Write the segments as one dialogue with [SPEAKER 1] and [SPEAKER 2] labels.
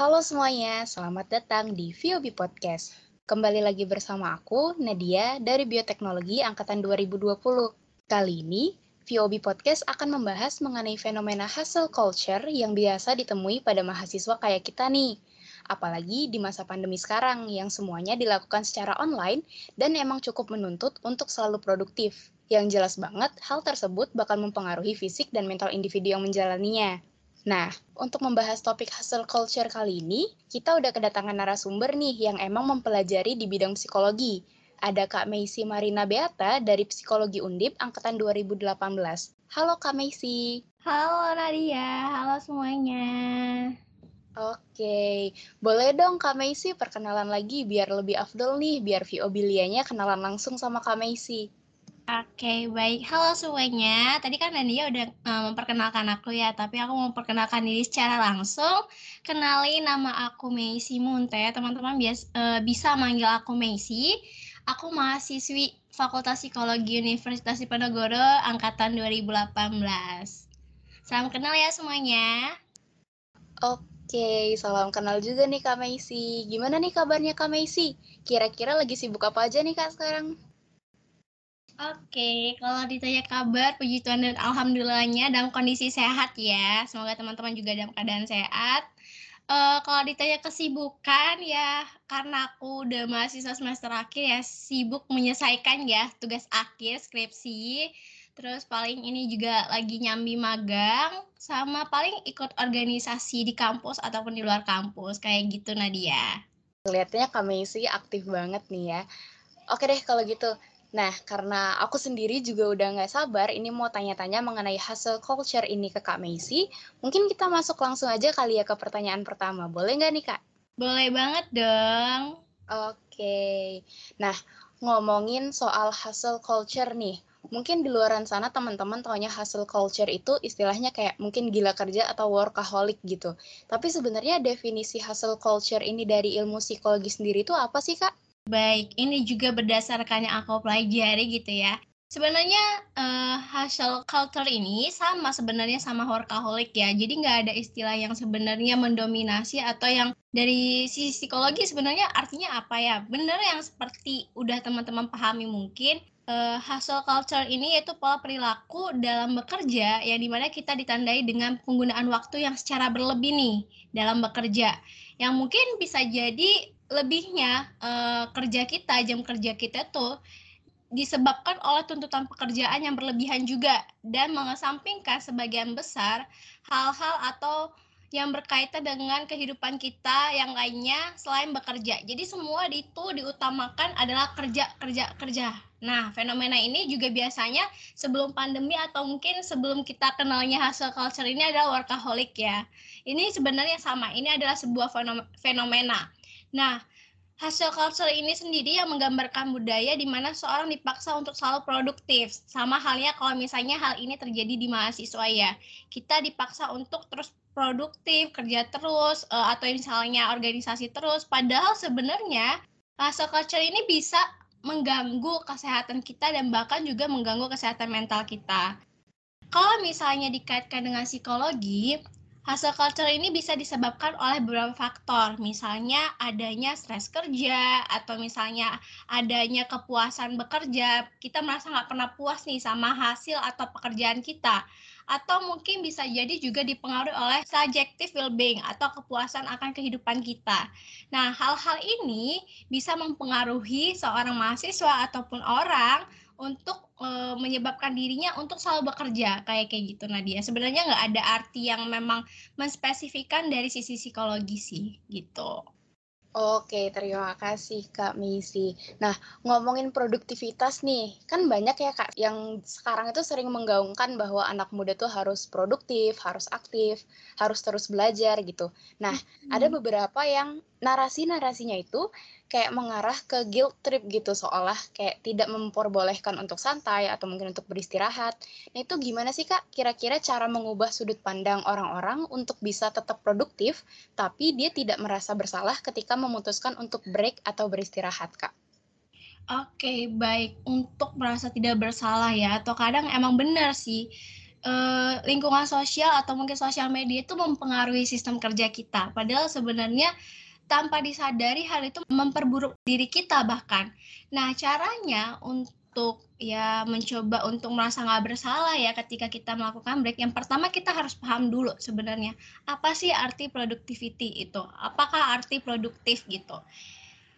[SPEAKER 1] Halo semuanya, selamat datang di VOB Podcast. Kembali lagi bersama aku, Nadia, dari Bioteknologi Angkatan 2020. Kali ini, VOB Podcast akan membahas mengenai fenomena hustle culture yang biasa ditemui pada mahasiswa kayak kita nih. Apalagi di masa pandemi sekarang yang semuanya dilakukan secara online dan emang cukup menuntut untuk selalu produktif. Yang jelas banget, hal tersebut bakal mempengaruhi fisik dan mental individu yang menjalaninya. Nah, untuk membahas topik hustle culture kali ini, kita udah kedatangan narasumber nih yang emang mempelajari di bidang psikologi. Ada Kak Meisi Marina Beata dari Psikologi Undip Angkatan 2018. Halo Kak Meisi.
[SPEAKER 2] Halo Nadia, halo semuanya.
[SPEAKER 1] Oke, boleh dong Kak Meisi perkenalan lagi biar lebih afdol nih, biar VO Bilianya kenalan langsung sama Kak Meisi.
[SPEAKER 2] Oke, baik. Halo semuanya. Tadi kan Nadia udah uh, memperkenalkan aku ya, tapi aku mau memperkenalkan diri secara langsung. Kenalin nama aku Meisi Munte. Teman-teman bias, uh, bisa manggil aku Meisi. Aku mahasiswi Fakultas Psikologi Universitas Diponegoro angkatan 2018. Salam kenal ya semuanya.
[SPEAKER 1] Oke, salam kenal juga nih Kak Meisi. Gimana nih kabarnya Kak Meisi? Kira-kira lagi sibuk apa aja nih Kak sekarang?
[SPEAKER 2] Oke, kalau ditanya kabar, puji Tuhan dan alhamdulillahnya dalam kondisi sehat ya. Semoga teman-teman juga dalam keadaan sehat. Uh, kalau ditanya kesibukan ya, karena aku udah mahasiswa semester akhir ya, sibuk menyelesaikan ya tugas akhir skripsi. Terus paling ini juga lagi nyambi magang, sama paling ikut organisasi di kampus ataupun di luar kampus, kayak gitu Nadia.
[SPEAKER 1] Kelihatannya kami sih aktif banget nih ya. Oke deh kalau gitu, Nah, karena aku sendiri juga udah nggak sabar ini mau tanya-tanya mengenai hustle culture ini ke Kak Macy, mungkin kita masuk langsung aja kali ya ke pertanyaan pertama. Boleh nggak nih, Kak?
[SPEAKER 2] Boleh banget dong.
[SPEAKER 1] Oke. Nah, ngomongin soal hustle culture nih, mungkin di luaran sana teman-teman taunya hustle culture itu istilahnya kayak mungkin gila kerja atau workaholic gitu. Tapi sebenarnya definisi hustle culture ini dari ilmu psikologi sendiri itu apa sih, Kak?
[SPEAKER 2] Baik, ini juga berdasarkan yang aku pelajari gitu ya. Sebenarnya uh, hustle culture ini sama sebenarnya sama workaholic ya. Jadi nggak ada istilah yang sebenarnya mendominasi atau yang dari sisi psikologi sebenarnya artinya apa ya? Benar yang seperti udah teman-teman pahami mungkin uh, hustle culture ini yaitu pola perilaku dalam bekerja yang di mana kita ditandai dengan penggunaan waktu yang secara berlebih nih dalam bekerja. Yang mungkin bisa jadi lebihnya uh, kerja kita, jam kerja kita tuh disebabkan oleh tuntutan pekerjaan yang berlebihan juga dan mengesampingkan sebagian besar hal-hal atau yang berkaitan dengan kehidupan kita yang lainnya selain bekerja. Jadi semua itu diutamakan adalah kerja, kerja, kerja. Nah, fenomena ini juga biasanya sebelum pandemi atau mungkin sebelum kita kenalnya hustle culture ini adalah workaholic ya. Ini sebenarnya sama, ini adalah sebuah fenomena. Nah, hasil culture ini sendiri yang menggambarkan budaya di mana seorang dipaksa untuk selalu produktif. Sama halnya kalau misalnya hal ini terjadi di mahasiswa ya. Kita dipaksa untuk terus produktif, kerja terus, uh, atau misalnya organisasi terus. Padahal sebenarnya hasil culture ini bisa mengganggu kesehatan kita dan bahkan juga mengganggu kesehatan mental kita. Kalau misalnya dikaitkan dengan psikologi, Hustle culture ini bisa disebabkan oleh beberapa faktor, misalnya adanya stres kerja, atau misalnya adanya kepuasan bekerja, kita merasa nggak pernah puas nih sama hasil atau pekerjaan kita. Atau mungkin bisa jadi juga dipengaruhi oleh subjective well-being atau kepuasan akan kehidupan kita. Nah, hal-hal ini bisa mempengaruhi seorang mahasiswa ataupun orang untuk e, menyebabkan dirinya untuk selalu bekerja kayak kayak gitu Nadia. Sebenarnya nggak ada arti yang memang menspesifikkan dari sisi psikologi sih gitu.
[SPEAKER 1] Oke, terima kasih Kak Misi. Nah, ngomongin produktivitas nih, kan banyak ya Kak yang sekarang itu sering menggaungkan bahwa anak muda tuh harus produktif, harus aktif, harus terus belajar gitu. Nah, hmm. ada beberapa yang narasi-narasinya itu kayak mengarah ke guilt trip gitu seolah kayak tidak memperbolehkan untuk santai atau mungkin untuk beristirahat. Nah itu gimana sih kak kira-kira cara mengubah sudut pandang orang-orang untuk bisa tetap produktif tapi dia tidak merasa bersalah ketika memutuskan untuk break atau beristirahat kak?
[SPEAKER 2] Oke baik untuk merasa tidak bersalah ya atau kadang emang benar sih uh, lingkungan sosial atau mungkin sosial media itu mempengaruhi sistem kerja kita. Padahal sebenarnya tanpa disadari hal itu memperburuk diri kita bahkan. Nah, caranya untuk ya mencoba untuk merasa nggak bersalah ya ketika kita melakukan break. Yang pertama kita harus paham dulu sebenarnya apa sih arti productivity itu? Apakah arti produktif gitu?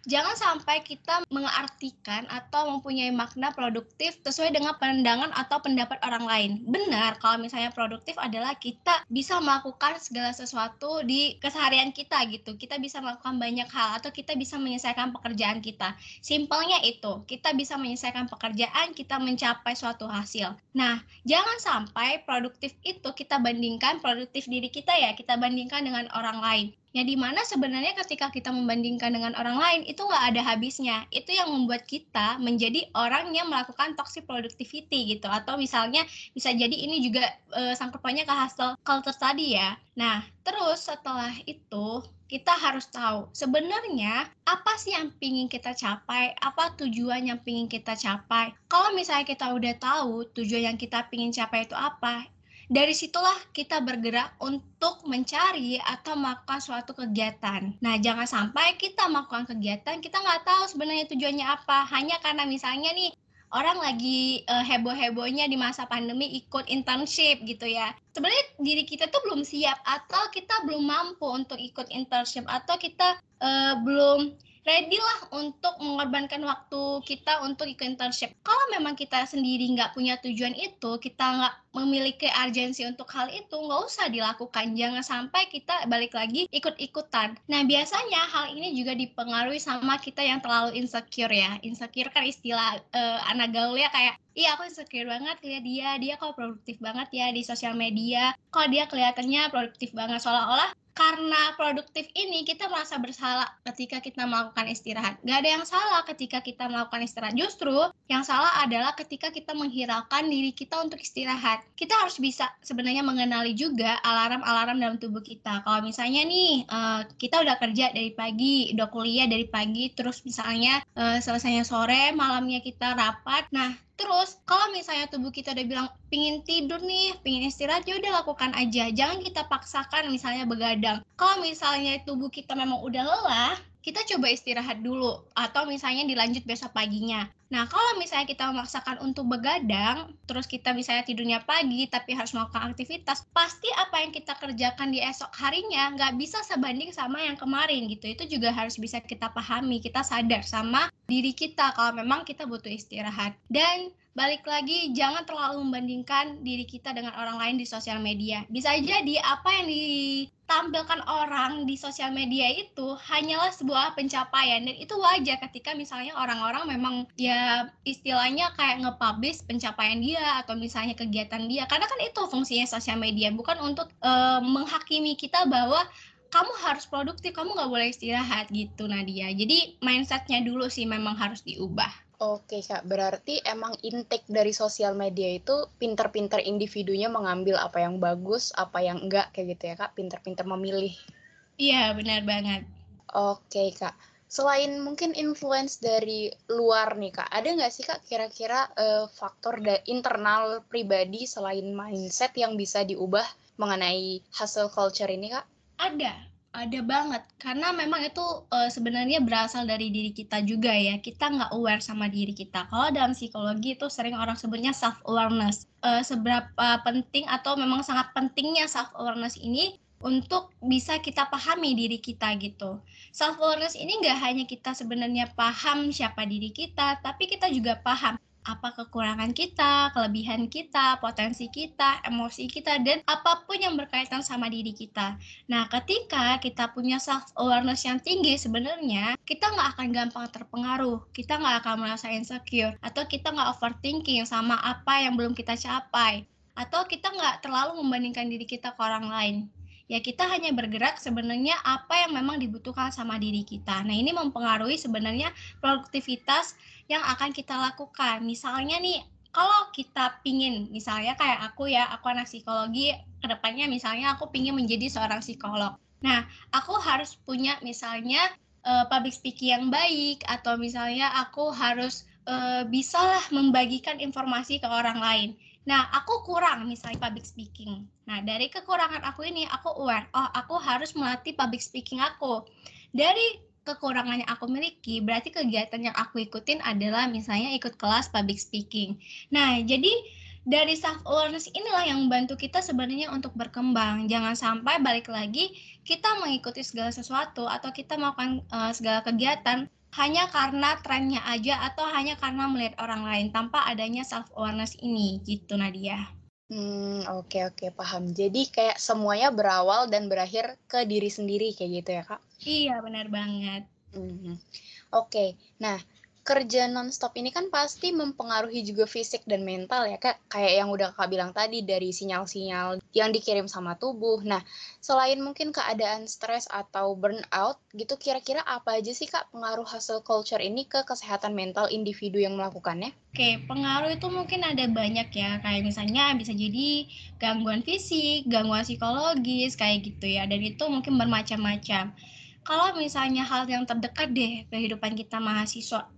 [SPEAKER 2] Jangan sampai kita mengartikan atau mempunyai makna produktif sesuai dengan pandangan atau pendapat orang lain. Benar, kalau misalnya produktif adalah kita bisa melakukan segala sesuatu di keseharian kita gitu. Kita bisa melakukan banyak hal atau kita bisa menyelesaikan pekerjaan kita. Simpelnya itu, kita bisa menyelesaikan pekerjaan, kita mencapai suatu hasil. Nah, jangan sampai produktif itu kita bandingkan produktif diri kita ya, kita bandingkan dengan orang lain Ya di mana sebenarnya ketika kita membandingkan dengan orang lain itu nggak ada habisnya. Itu yang membuat kita menjadi orang yang melakukan toxic productivity gitu. Atau misalnya bisa jadi ini juga e, sangkutannya ke hasil culture tadi ya. Nah terus setelah itu kita harus tahu sebenarnya apa sih yang pingin kita capai, apa tujuan yang pingin kita capai. Kalau misalnya kita udah tahu tujuan yang kita pingin capai itu apa, dari situlah kita bergerak untuk mencari atau melakukan suatu kegiatan. Nah, jangan sampai kita melakukan kegiatan, kita nggak tahu sebenarnya tujuannya apa. Hanya karena misalnya nih, orang lagi uh, heboh-hebohnya di masa pandemi ikut internship gitu ya. Sebenarnya diri kita tuh belum siap atau kita belum mampu untuk ikut internship atau kita uh, belum ready lah untuk mengorbankan waktu kita untuk ikut internship. Kalau memang kita sendiri nggak punya tujuan itu, kita nggak memiliki urgensi untuk hal itu, nggak usah dilakukan. Jangan sampai kita balik lagi ikut-ikutan. Nah, biasanya hal ini juga dipengaruhi sama kita yang terlalu insecure ya. Insecure kan istilah uh, anak gaul ya kayak Iya aku insecure banget lihat dia, dia kok produktif banget ya di sosial media, kok dia kelihatannya produktif banget seolah-olah karena produktif ini kita merasa bersalah ketika kita melakukan istirahat. Gak ada yang salah ketika kita melakukan istirahat. Justru yang salah adalah ketika kita menghiraukan diri kita untuk istirahat. Kita harus bisa sebenarnya mengenali juga alarm-alarm dalam tubuh kita. Kalau misalnya nih uh, kita udah kerja dari pagi, udah kuliah dari pagi, terus misalnya uh, selesainya sore, malamnya kita rapat. Nah Terus kalau misalnya tubuh kita udah bilang pingin tidur nih, pingin istirahat, ya udah lakukan aja. Jangan kita paksakan misalnya begadang. Kalau misalnya tubuh kita memang udah lelah, kita coba istirahat dulu atau misalnya dilanjut besok paginya. Nah, kalau misalnya kita memaksakan untuk begadang, terus kita misalnya tidurnya pagi tapi harus melakukan aktivitas, pasti apa yang kita kerjakan di esok harinya nggak bisa sebanding sama yang kemarin gitu. Itu juga harus bisa kita pahami, kita sadar sama diri kita kalau memang kita butuh istirahat. Dan balik lagi jangan terlalu membandingkan diri kita dengan orang lain di sosial media. Bisa jadi apa yang ditampilkan orang di sosial media itu hanyalah sebuah pencapaian dan itu wajar ketika misalnya orang-orang memang ya istilahnya kayak nge-publish pencapaian dia atau misalnya kegiatan dia. Karena kan itu fungsinya sosial media bukan untuk uh, menghakimi kita bahwa kamu harus produktif, kamu nggak boleh istirahat gitu Nadia. Jadi mindsetnya dulu sih memang harus diubah.
[SPEAKER 1] Oke Kak, berarti emang intake dari sosial media itu pinter-pinter individunya mengambil apa yang bagus, apa yang enggak kayak gitu ya Kak, pinter-pinter memilih.
[SPEAKER 2] Iya, benar banget.
[SPEAKER 1] Oke Kak, selain mungkin influence dari luar nih Kak, ada nggak sih Kak kira-kira uh, faktor internal pribadi selain mindset yang bisa diubah mengenai hustle culture ini Kak?
[SPEAKER 2] Ada, ada banget, karena memang itu uh, sebenarnya berasal dari diri kita juga ya. Kita nggak aware sama diri kita. Kalau dalam psikologi itu sering orang sebutnya self awareness. Uh, seberapa penting atau memang sangat pentingnya self awareness ini untuk bisa kita pahami diri kita gitu. Self awareness ini nggak hanya kita sebenarnya paham siapa diri kita, tapi kita juga paham apa kekurangan kita, kelebihan kita, potensi kita, emosi kita, dan apa pun yang berkaitan sama diri kita. Nah, ketika kita punya self awareness yang tinggi, sebenarnya kita nggak akan gampang terpengaruh, kita nggak akan merasa insecure, atau kita nggak overthinking sama apa yang belum kita capai, atau kita nggak terlalu membandingkan diri kita ke orang lain ya kita hanya bergerak sebenarnya apa yang memang dibutuhkan sama diri kita. Nah, ini mempengaruhi sebenarnya produktivitas yang akan kita lakukan. Misalnya nih, kalau kita pingin, misalnya kayak aku ya, aku anak psikologi, ke depannya misalnya aku pingin menjadi seorang psikolog. Nah, aku harus punya misalnya uh, public speaking yang baik, atau misalnya aku harus uh, bisalah membagikan informasi ke orang lain Nah, aku kurang misalnya public speaking. Nah, dari kekurangan aku ini, aku aware, oh aku harus melatih public speaking aku. Dari kekurangannya aku miliki, berarti kegiatan yang aku ikutin adalah misalnya ikut kelas public speaking. Nah, jadi dari self awareness inilah yang membantu kita sebenarnya untuk berkembang. Jangan sampai balik lagi kita mengikuti segala sesuatu atau kita melakukan uh, segala kegiatan hanya karena trennya aja atau hanya karena melihat orang lain tanpa adanya self awareness ini gitu Nadia.
[SPEAKER 1] Hmm, oke okay, oke okay, paham. Jadi kayak semuanya berawal dan berakhir ke diri sendiri kayak gitu ya, Kak?
[SPEAKER 2] Iya, benar banget.
[SPEAKER 1] Hmm. Oke. Okay. Nah, kerja nonstop ini kan pasti mempengaruhi juga fisik dan mental ya kak. Kayak yang udah kak bilang tadi dari sinyal-sinyal yang dikirim sama tubuh. Nah selain mungkin keadaan stres atau burnout gitu kira-kira apa aja sih kak pengaruh hasil culture ini ke kesehatan mental individu yang melakukannya?
[SPEAKER 2] Oke, pengaruh itu mungkin ada banyak ya, kayak misalnya bisa jadi gangguan fisik, gangguan psikologis, kayak gitu ya, dan itu mungkin bermacam-macam. Kalau misalnya hal yang terdekat deh kehidupan kita mahasiswa,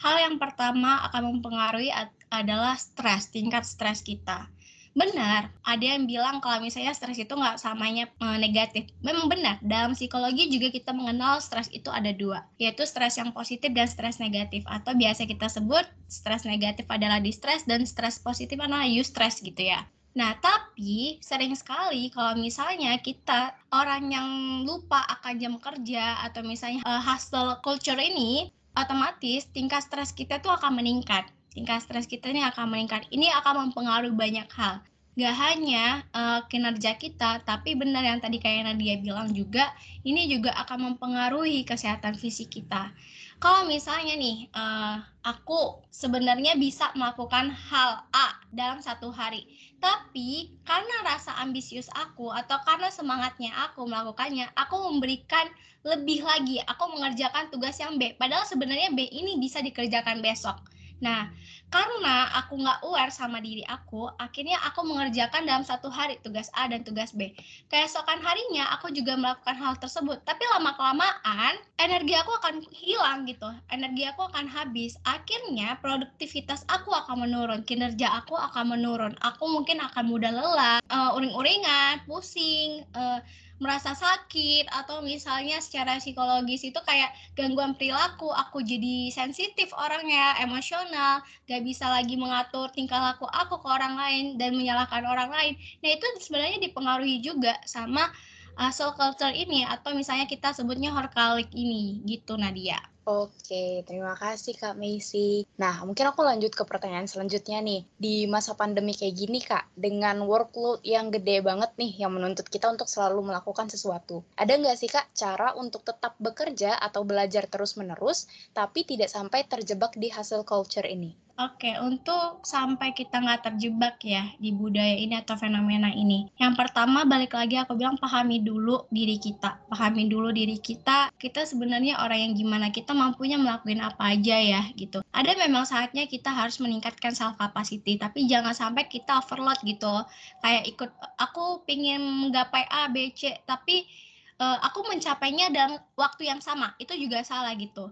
[SPEAKER 2] hal yang pertama akan mempengaruhi adalah stres, tingkat stres kita. Benar, ada yang bilang kalau misalnya stres itu nggak samanya e, negatif. Memang benar, dalam psikologi juga kita mengenal stres itu ada dua, yaitu stres yang positif dan stres negatif. Atau biasa kita sebut stres negatif adalah distress dan stres positif adalah eustress gitu ya. Nah, tapi sering sekali kalau misalnya kita orang yang lupa akan jam kerja atau misalnya uh, hustle culture ini otomatis tingkat stres kita tuh akan meningkat. Tingkat stres kita ini akan meningkat. Ini akan mempengaruhi banyak hal. Gak hanya uh, kinerja kita, tapi benar yang tadi kayak Nadia bilang juga, ini juga akan mempengaruhi kesehatan fisik kita. Kalau misalnya nih, uh, aku sebenarnya bisa melakukan hal A dalam satu hari, tapi karena rasa ambisius aku atau karena semangatnya aku melakukannya, aku memberikan lebih lagi. Aku mengerjakan tugas yang B. Padahal sebenarnya B ini bisa dikerjakan besok. Nah, karena aku nggak aware sama diri aku, akhirnya aku mengerjakan dalam satu hari tugas A dan tugas B. Keesokan harinya aku juga melakukan hal tersebut, tapi lama-kelamaan energi aku akan hilang gitu, energi aku akan habis. Akhirnya produktivitas aku akan menurun, kinerja aku akan menurun. Aku mungkin akan mudah lelah, uh, uring-uringan, pusing, uh, merasa sakit atau misalnya secara psikologis itu kayak gangguan perilaku aku jadi sensitif orangnya emosional gak bisa lagi mengatur tingkah laku aku ke orang lain dan menyalahkan orang lain. Nah itu sebenarnya dipengaruhi juga sama uh, soul culture ini atau misalnya kita sebutnya horkalik ini gitu Nadia
[SPEAKER 1] Oke, terima kasih Kak Macy. Nah, mungkin aku lanjut ke pertanyaan selanjutnya nih. Di masa pandemi kayak gini Kak, dengan workload yang gede banget nih yang menuntut kita untuk selalu melakukan sesuatu. Ada nggak sih Kak cara untuk tetap bekerja atau belajar terus-menerus, tapi tidak sampai terjebak di hasil culture ini?
[SPEAKER 2] Oke, untuk sampai kita nggak terjebak ya di budaya ini atau fenomena ini. Yang pertama balik lagi aku bilang pahami dulu diri kita. Pahami dulu diri kita, kita sebenarnya orang yang gimana, kita mampunya melakukan apa aja ya gitu. Ada memang saatnya kita harus meningkatkan self capacity, tapi jangan sampai kita overload gitu. Kayak ikut, aku pingin menggapai A, B, C, tapi uh, aku mencapainya dalam waktu yang sama. Itu juga salah gitu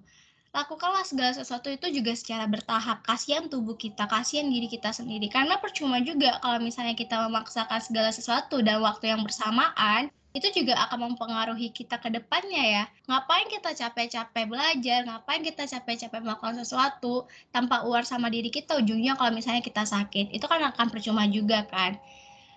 [SPEAKER 2] lakukanlah segala sesuatu itu juga secara bertahap. Kasihan tubuh kita, kasihan diri kita sendiri. Karena percuma juga kalau misalnya kita memaksakan segala sesuatu dalam waktu yang bersamaan, itu juga akan mempengaruhi kita ke depannya ya. Ngapain kita capek-capek belajar, ngapain kita capek-capek melakukan sesuatu tanpa uar sama diri kita, ujungnya kalau misalnya kita sakit, itu kan akan percuma juga kan.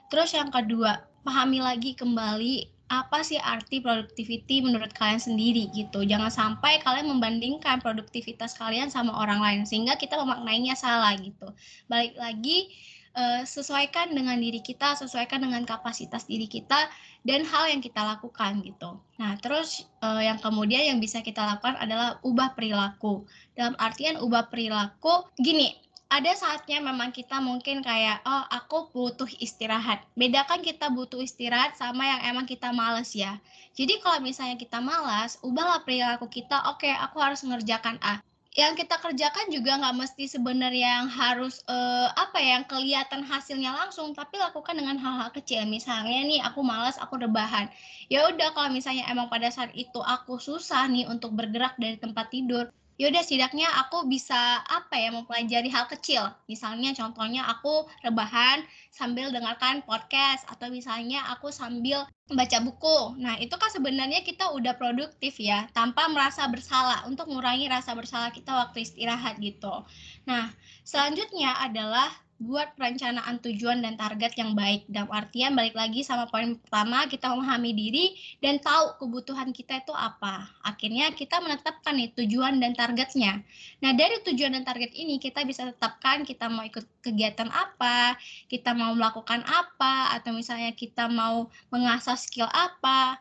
[SPEAKER 2] Terus yang kedua, pahami lagi kembali apa sih arti productivity menurut kalian sendiri gitu. Jangan sampai kalian membandingkan produktivitas kalian sama orang lain sehingga kita memaknainya salah gitu. Balik lagi uh, sesuaikan dengan diri kita, sesuaikan dengan kapasitas diri kita dan hal yang kita lakukan gitu. Nah, terus uh, yang kemudian yang bisa kita lakukan adalah ubah perilaku. Dalam artian ubah perilaku gini, ada saatnya memang kita mungkin kayak oh aku butuh istirahat. Bedakan kita butuh istirahat sama yang emang kita males ya. Jadi kalau misalnya kita malas, ubahlah perilaku kita. Oke, okay, aku harus mengerjakan A. Yang kita kerjakan juga nggak mesti sebenarnya yang harus uh, apa ya, yang kelihatan hasilnya langsung, tapi lakukan dengan hal-hal kecil. Misalnya nih aku malas, aku rebahan. Ya udah kalau misalnya emang pada saat itu aku susah nih untuk bergerak dari tempat tidur, yaudah setidaknya aku bisa apa ya mempelajari hal kecil. Misalnya contohnya aku rebahan sambil dengarkan podcast atau misalnya aku sambil baca buku. Nah, itu kan sebenarnya kita udah produktif ya, tanpa merasa bersalah untuk mengurangi rasa bersalah kita waktu istirahat gitu. Nah, selanjutnya adalah buat perencanaan tujuan dan target yang baik. Dalam artian balik lagi sama poin pertama, kita memahami diri dan tahu kebutuhan kita itu apa. Akhirnya kita menetapkan nih tujuan dan targetnya. Nah, dari tujuan dan target ini kita bisa tetapkan kita mau ikut kegiatan apa, kita mau melakukan apa, atau misalnya kita mau mengasah skill apa.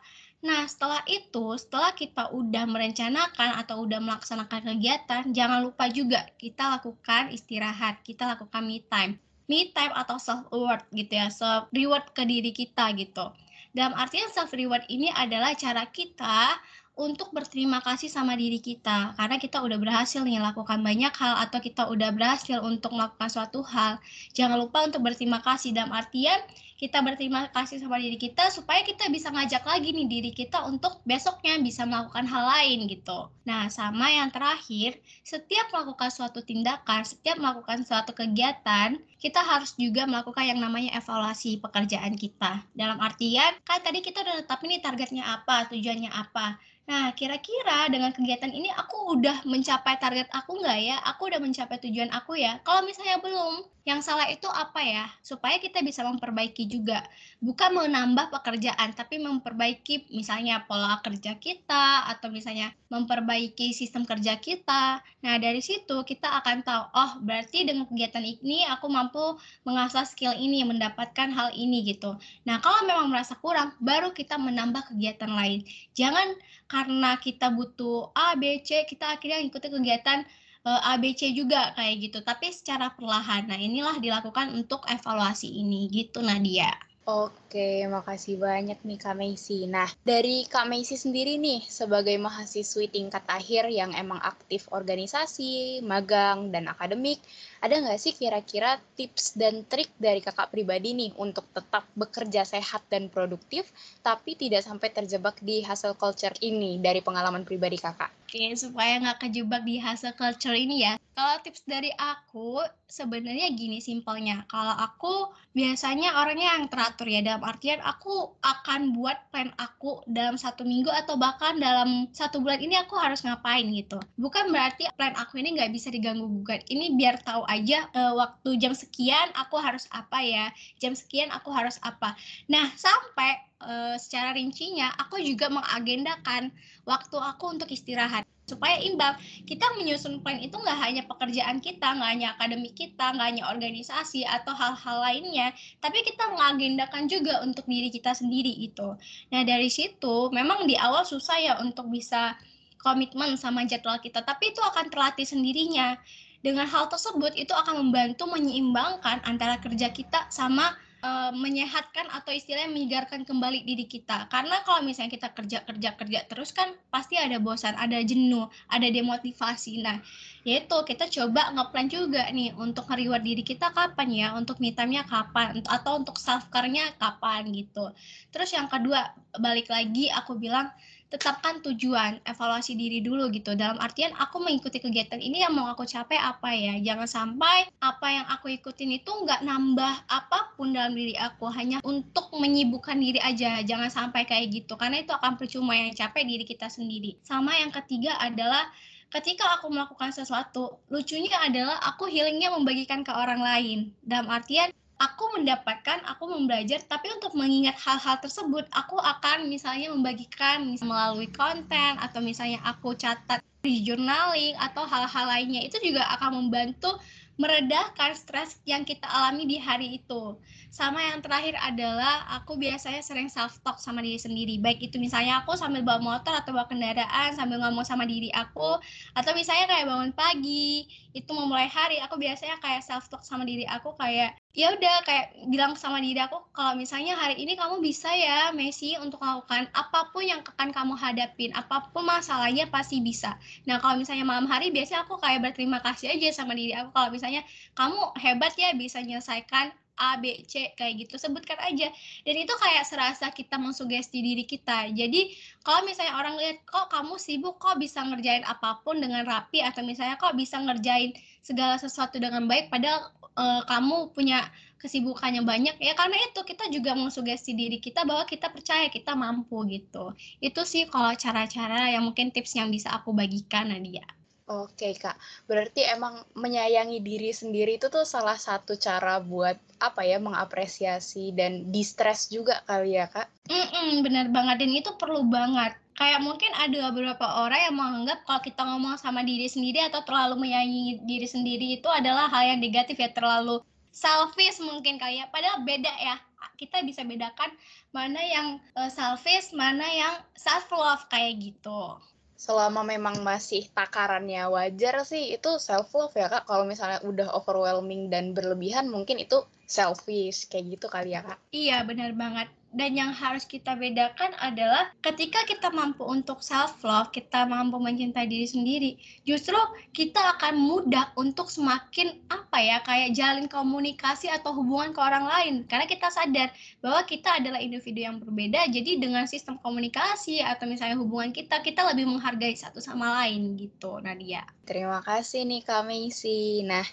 [SPEAKER 2] Nah, setelah itu, setelah kita udah merencanakan atau udah melaksanakan kegiatan, jangan lupa juga kita lakukan istirahat, kita lakukan me time. Me time atau self reward gitu ya, self reward ke diri kita gitu. Dalam artian self reward ini adalah cara kita untuk berterima kasih sama diri kita karena kita udah berhasil nih lakukan banyak hal atau kita udah berhasil untuk melakukan suatu hal. Jangan lupa untuk berterima kasih dalam artian kita berterima kasih sama diri kita supaya kita bisa ngajak lagi nih diri kita untuk besoknya bisa melakukan hal lain gitu. Nah, sama yang terakhir, setiap melakukan suatu tindakan, setiap melakukan suatu kegiatan, kita harus juga melakukan yang namanya evaluasi pekerjaan kita. Dalam artian, kan tadi kita udah tetap ini targetnya apa, tujuannya apa. Nah, kira-kira dengan kegiatan ini aku udah mencapai target aku nggak ya? Aku udah mencapai tujuan aku ya? Kalau misalnya belum, yang salah itu apa ya? Supaya kita bisa memperbaiki juga. Bukan menambah pekerjaan, tapi memperbaiki misalnya pola kerja kita, atau misalnya memperbaiki sistem kerja kita. Nah, dari situ kita akan tahu, oh berarti dengan kegiatan ini aku mampu mengasah skill ini, mendapatkan hal ini gitu. Nah, kalau memang merasa kurang, baru kita menambah kegiatan lain. Jangan karena kita butuh A, B, C, kita akhirnya ikuti kegiatan ABC juga kayak gitu, tapi secara perlahan. Nah, inilah dilakukan untuk evaluasi ini gitu Nadia.
[SPEAKER 1] Oke, makasih banyak nih Kak Meisi. Nah, dari Kak Meisi sendiri nih, sebagai mahasiswi tingkat akhir yang emang aktif organisasi, magang, dan akademik, ada nggak sih kira-kira tips dan trik dari kakak pribadi nih untuk tetap bekerja sehat dan produktif, tapi tidak sampai terjebak di hustle culture ini dari pengalaman pribadi kakak?
[SPEAKER 2] Oke, supaya nggak kejebak di hustle culture ini ya, kalau tips dari aku sebenarnya gini simpelnya. Kalau aku biasanya orangnya yang teratur ya dalam artian aku akan buat plan aku dalam satu minggu atau bahkan dalam satu bulan ini aku harus ngapain gitu. Bukan berarti plan aku ini nggak bisa diganggu gugat. Ini biar tahu aja e, waktu jam sekian aku harus apa ya, jam sekian aku harus apa. Nah sampai e, secara rincinya aku juga mengagendakan waktu aku untuk istirahat. Supaya imbang kita menyusun plan itu nggak hanya pekerjaan kita nggak hanya akademik kita nggak hanya organisasi atau hal-hal lainnya tapi kita mengagendakan juga untuk diri kita sendiri itu nah dari situ memang di awal susah ya untuk bisa komitmen sama jadwal kita tapi itu akan terlatih sendirinya dengan hal tersebut itu akan membantu menyeimbangkan antara kerja kita sama uh, menyehatkan atau istilahnya menyegarkan kembali diri kita. Karena kalau misalnya kita kerja kerja kerja terus kan pasti ada bosan, ada jenuh, ada demotivasi. Nah, yaitu kita coba ngeplan juga nih untuk reward diri kita kapan ya, untuk me time-nya kapan atau untuk self care-nya kapan gitu. Terus yang kedua, balik lagi aku bilang tetapkan tujuan, evaluasi diri dulu gitu. Dalam artian aku mengikuti kegiatan ini yang mau aku capai apa ya. Jangan sampai apa yang aku ikutin itu nggak nambah apa pun dalam diri aku, hanya untuk menyibukkan diri aja. Jangan sampai kayak gitu, karena itu akan percuma yang capek diri kita sendiri. Sama yang ketiga adalah ketika aku melakukan sesuatu, lucunya adalah aku healingnya membagikan ke orang lain. Dalam artian aku mendapatkan, aku membelajar, tapi untuk mengingat hal-hal tersebut, aku akan misalnya membagikan melalui konten atau misalnya aku catat di journaling atau hal-hal lainnya itu juga akan membantu meredahkan stres yang kita alami di hari itu. Sama yang terakhir adalah aku biasanya sering self talk sama diri sendiri. Baik itu misalnya aku sambil bawa motor atau bawa kendaraan sambil ngomong sama diri aku atau misalnya kayak bangun pagi, itu memulai hari aku biasanya kayak self talk sama diri aku kayak ya udah kayak bilang sama diri aku kalau misalnya hari ini kamu bisa ya Messi untuk melakukan apa pun yang akan kamu hadapin apa pun masalahnya pasti bisa. Nah kalau misalnya malam hari biasanya aku kayak berterima kasih aja sama diri aku. Kalau misalnya kamu hebat ya bisa menyelesaikan A, B, C kayak gitu sebutkan aja. Dan itu kayak serasa kita mensugesti diri kita. Jadi kalau misalnya orang lihat kok kamu sibuk? Kok bisa ngerjain apa pun dengan rapi? Atau misalnya kok bisa ngerjain segala sesuatu dengan baik padahal uh, kamu punya kesibukannya banyak ya karena itu kita juga mensugesti diri kita bahwa kita percaya kita mampu gitu itu sih kalau cara-cara yang mungkin tips yang bisa aku bagikan Nadia
[SPEAKER 1] Oke kak, berarti emang menyayangi diri sendiri itu tuh salah satu cara buat apa ya mengapresiasi dan distress juga kali ya kak?
[SPEAKER 2] Mm-mm, benar banget dan itu perlu banget. Kayak mungkin ada beberapa orang yang menganggap kalau kita ngomong sama diri sendiri atau terlalu menyayangi diri sendiri itu adalah hal yang negatif ya terlalu selfish mungkin kali ya. Padahal beda ya. Kita bisa bedakan mana yang uh, selfish, mana yang self love kayak gitu
[SPEAKER 1] selama memang masih takarannya wajar sih itu self love ya kak kalau misalnya udah overwhelming dan berlebihan mungkin itu selfish kayak gitu kali ya kak
[SPEAKER 2] iya benar banget dan yang harus kita bedakan adalah ketika kita mampu untuk self love, kita mampu mencintai diri sendiri, justru kita akan mudah untuk semakin apa ya kayak jalin komunikasi atau hubungan ke orang lain karena kita sadar bahwa kita adalah individu yang berbeda. Jadi dengan sistem komunikasi atau misalnya hubungan kita, kita lebih menghargai satu sama lain gitu, Nadia.
[SPEAKER 1] Terima kasih nih Kak Meisi. Nah,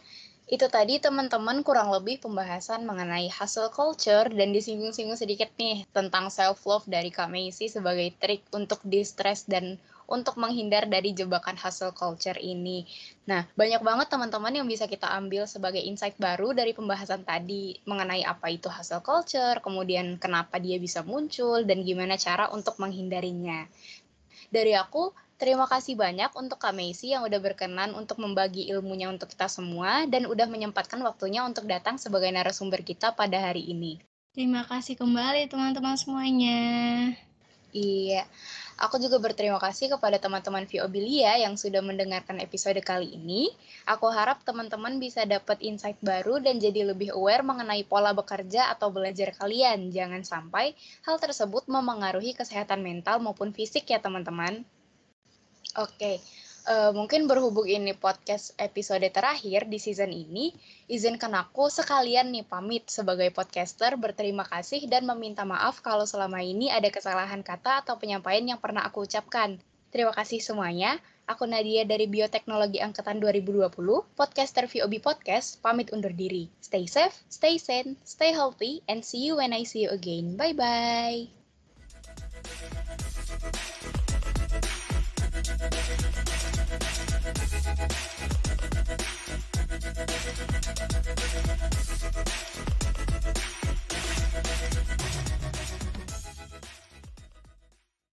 [SPEAKER 1] itu tadi teman-teman kurang lebih pembahasan mengenai hustle culture dan disinggung-singgung sedikit nih tentang self love dari Kak Macy sebagai trik untuk distress dan untuk menghindar dari jebakan hustle culture ini. Nah, banyak banget teman-teman yang bisa kita ambil sebagai insight baru dari pembahasan tadi mengenai apa itu hustle culture, kemudian kenapa dia bisa muncul, dan gimana cara untuk menghindarinya. Dari aku, Terima kasih banyak untuk Kak Meisi yang udah berkenan untuk membagi ilmunya untuk kita semua dan udah menyempatkan waktunya untuk datang sebagai narasumber kita pada hari ini.
[SPEAKER 2] Terima kasih kembali teman-teman semuanya.
[SPEAKER 1] Iya, aku juga berterima kasih kepada teman-teman Viobilia yang sudah mendengarkan episode kali ini. Aku harap teman-teman bisa dapat insight baru dan jadi lebih aware mengenai pola bekerja atau belajar kalian. Jangan sampai hal tersebut memengaruhi kesehatan mental maupun fisik ya teman-teman. Oke, uh, mungkin berhubung ini podcast episode terakhir di season ini, izinkan aku sekalian nih pamit sebagai podcaster berterima kasih dan meminta maaf kalau selama ini ada kesalahan kata atau penyampaian yang pernah aku ucapkan. Terima kasih semuanya. Aku Nadia dari Bioteknologi Angkatan 2020, podcaster VOB Podcast, pamit undur diri. Stay safe, stay sane, stay healthy, and see you when I see you again. Bye-bye.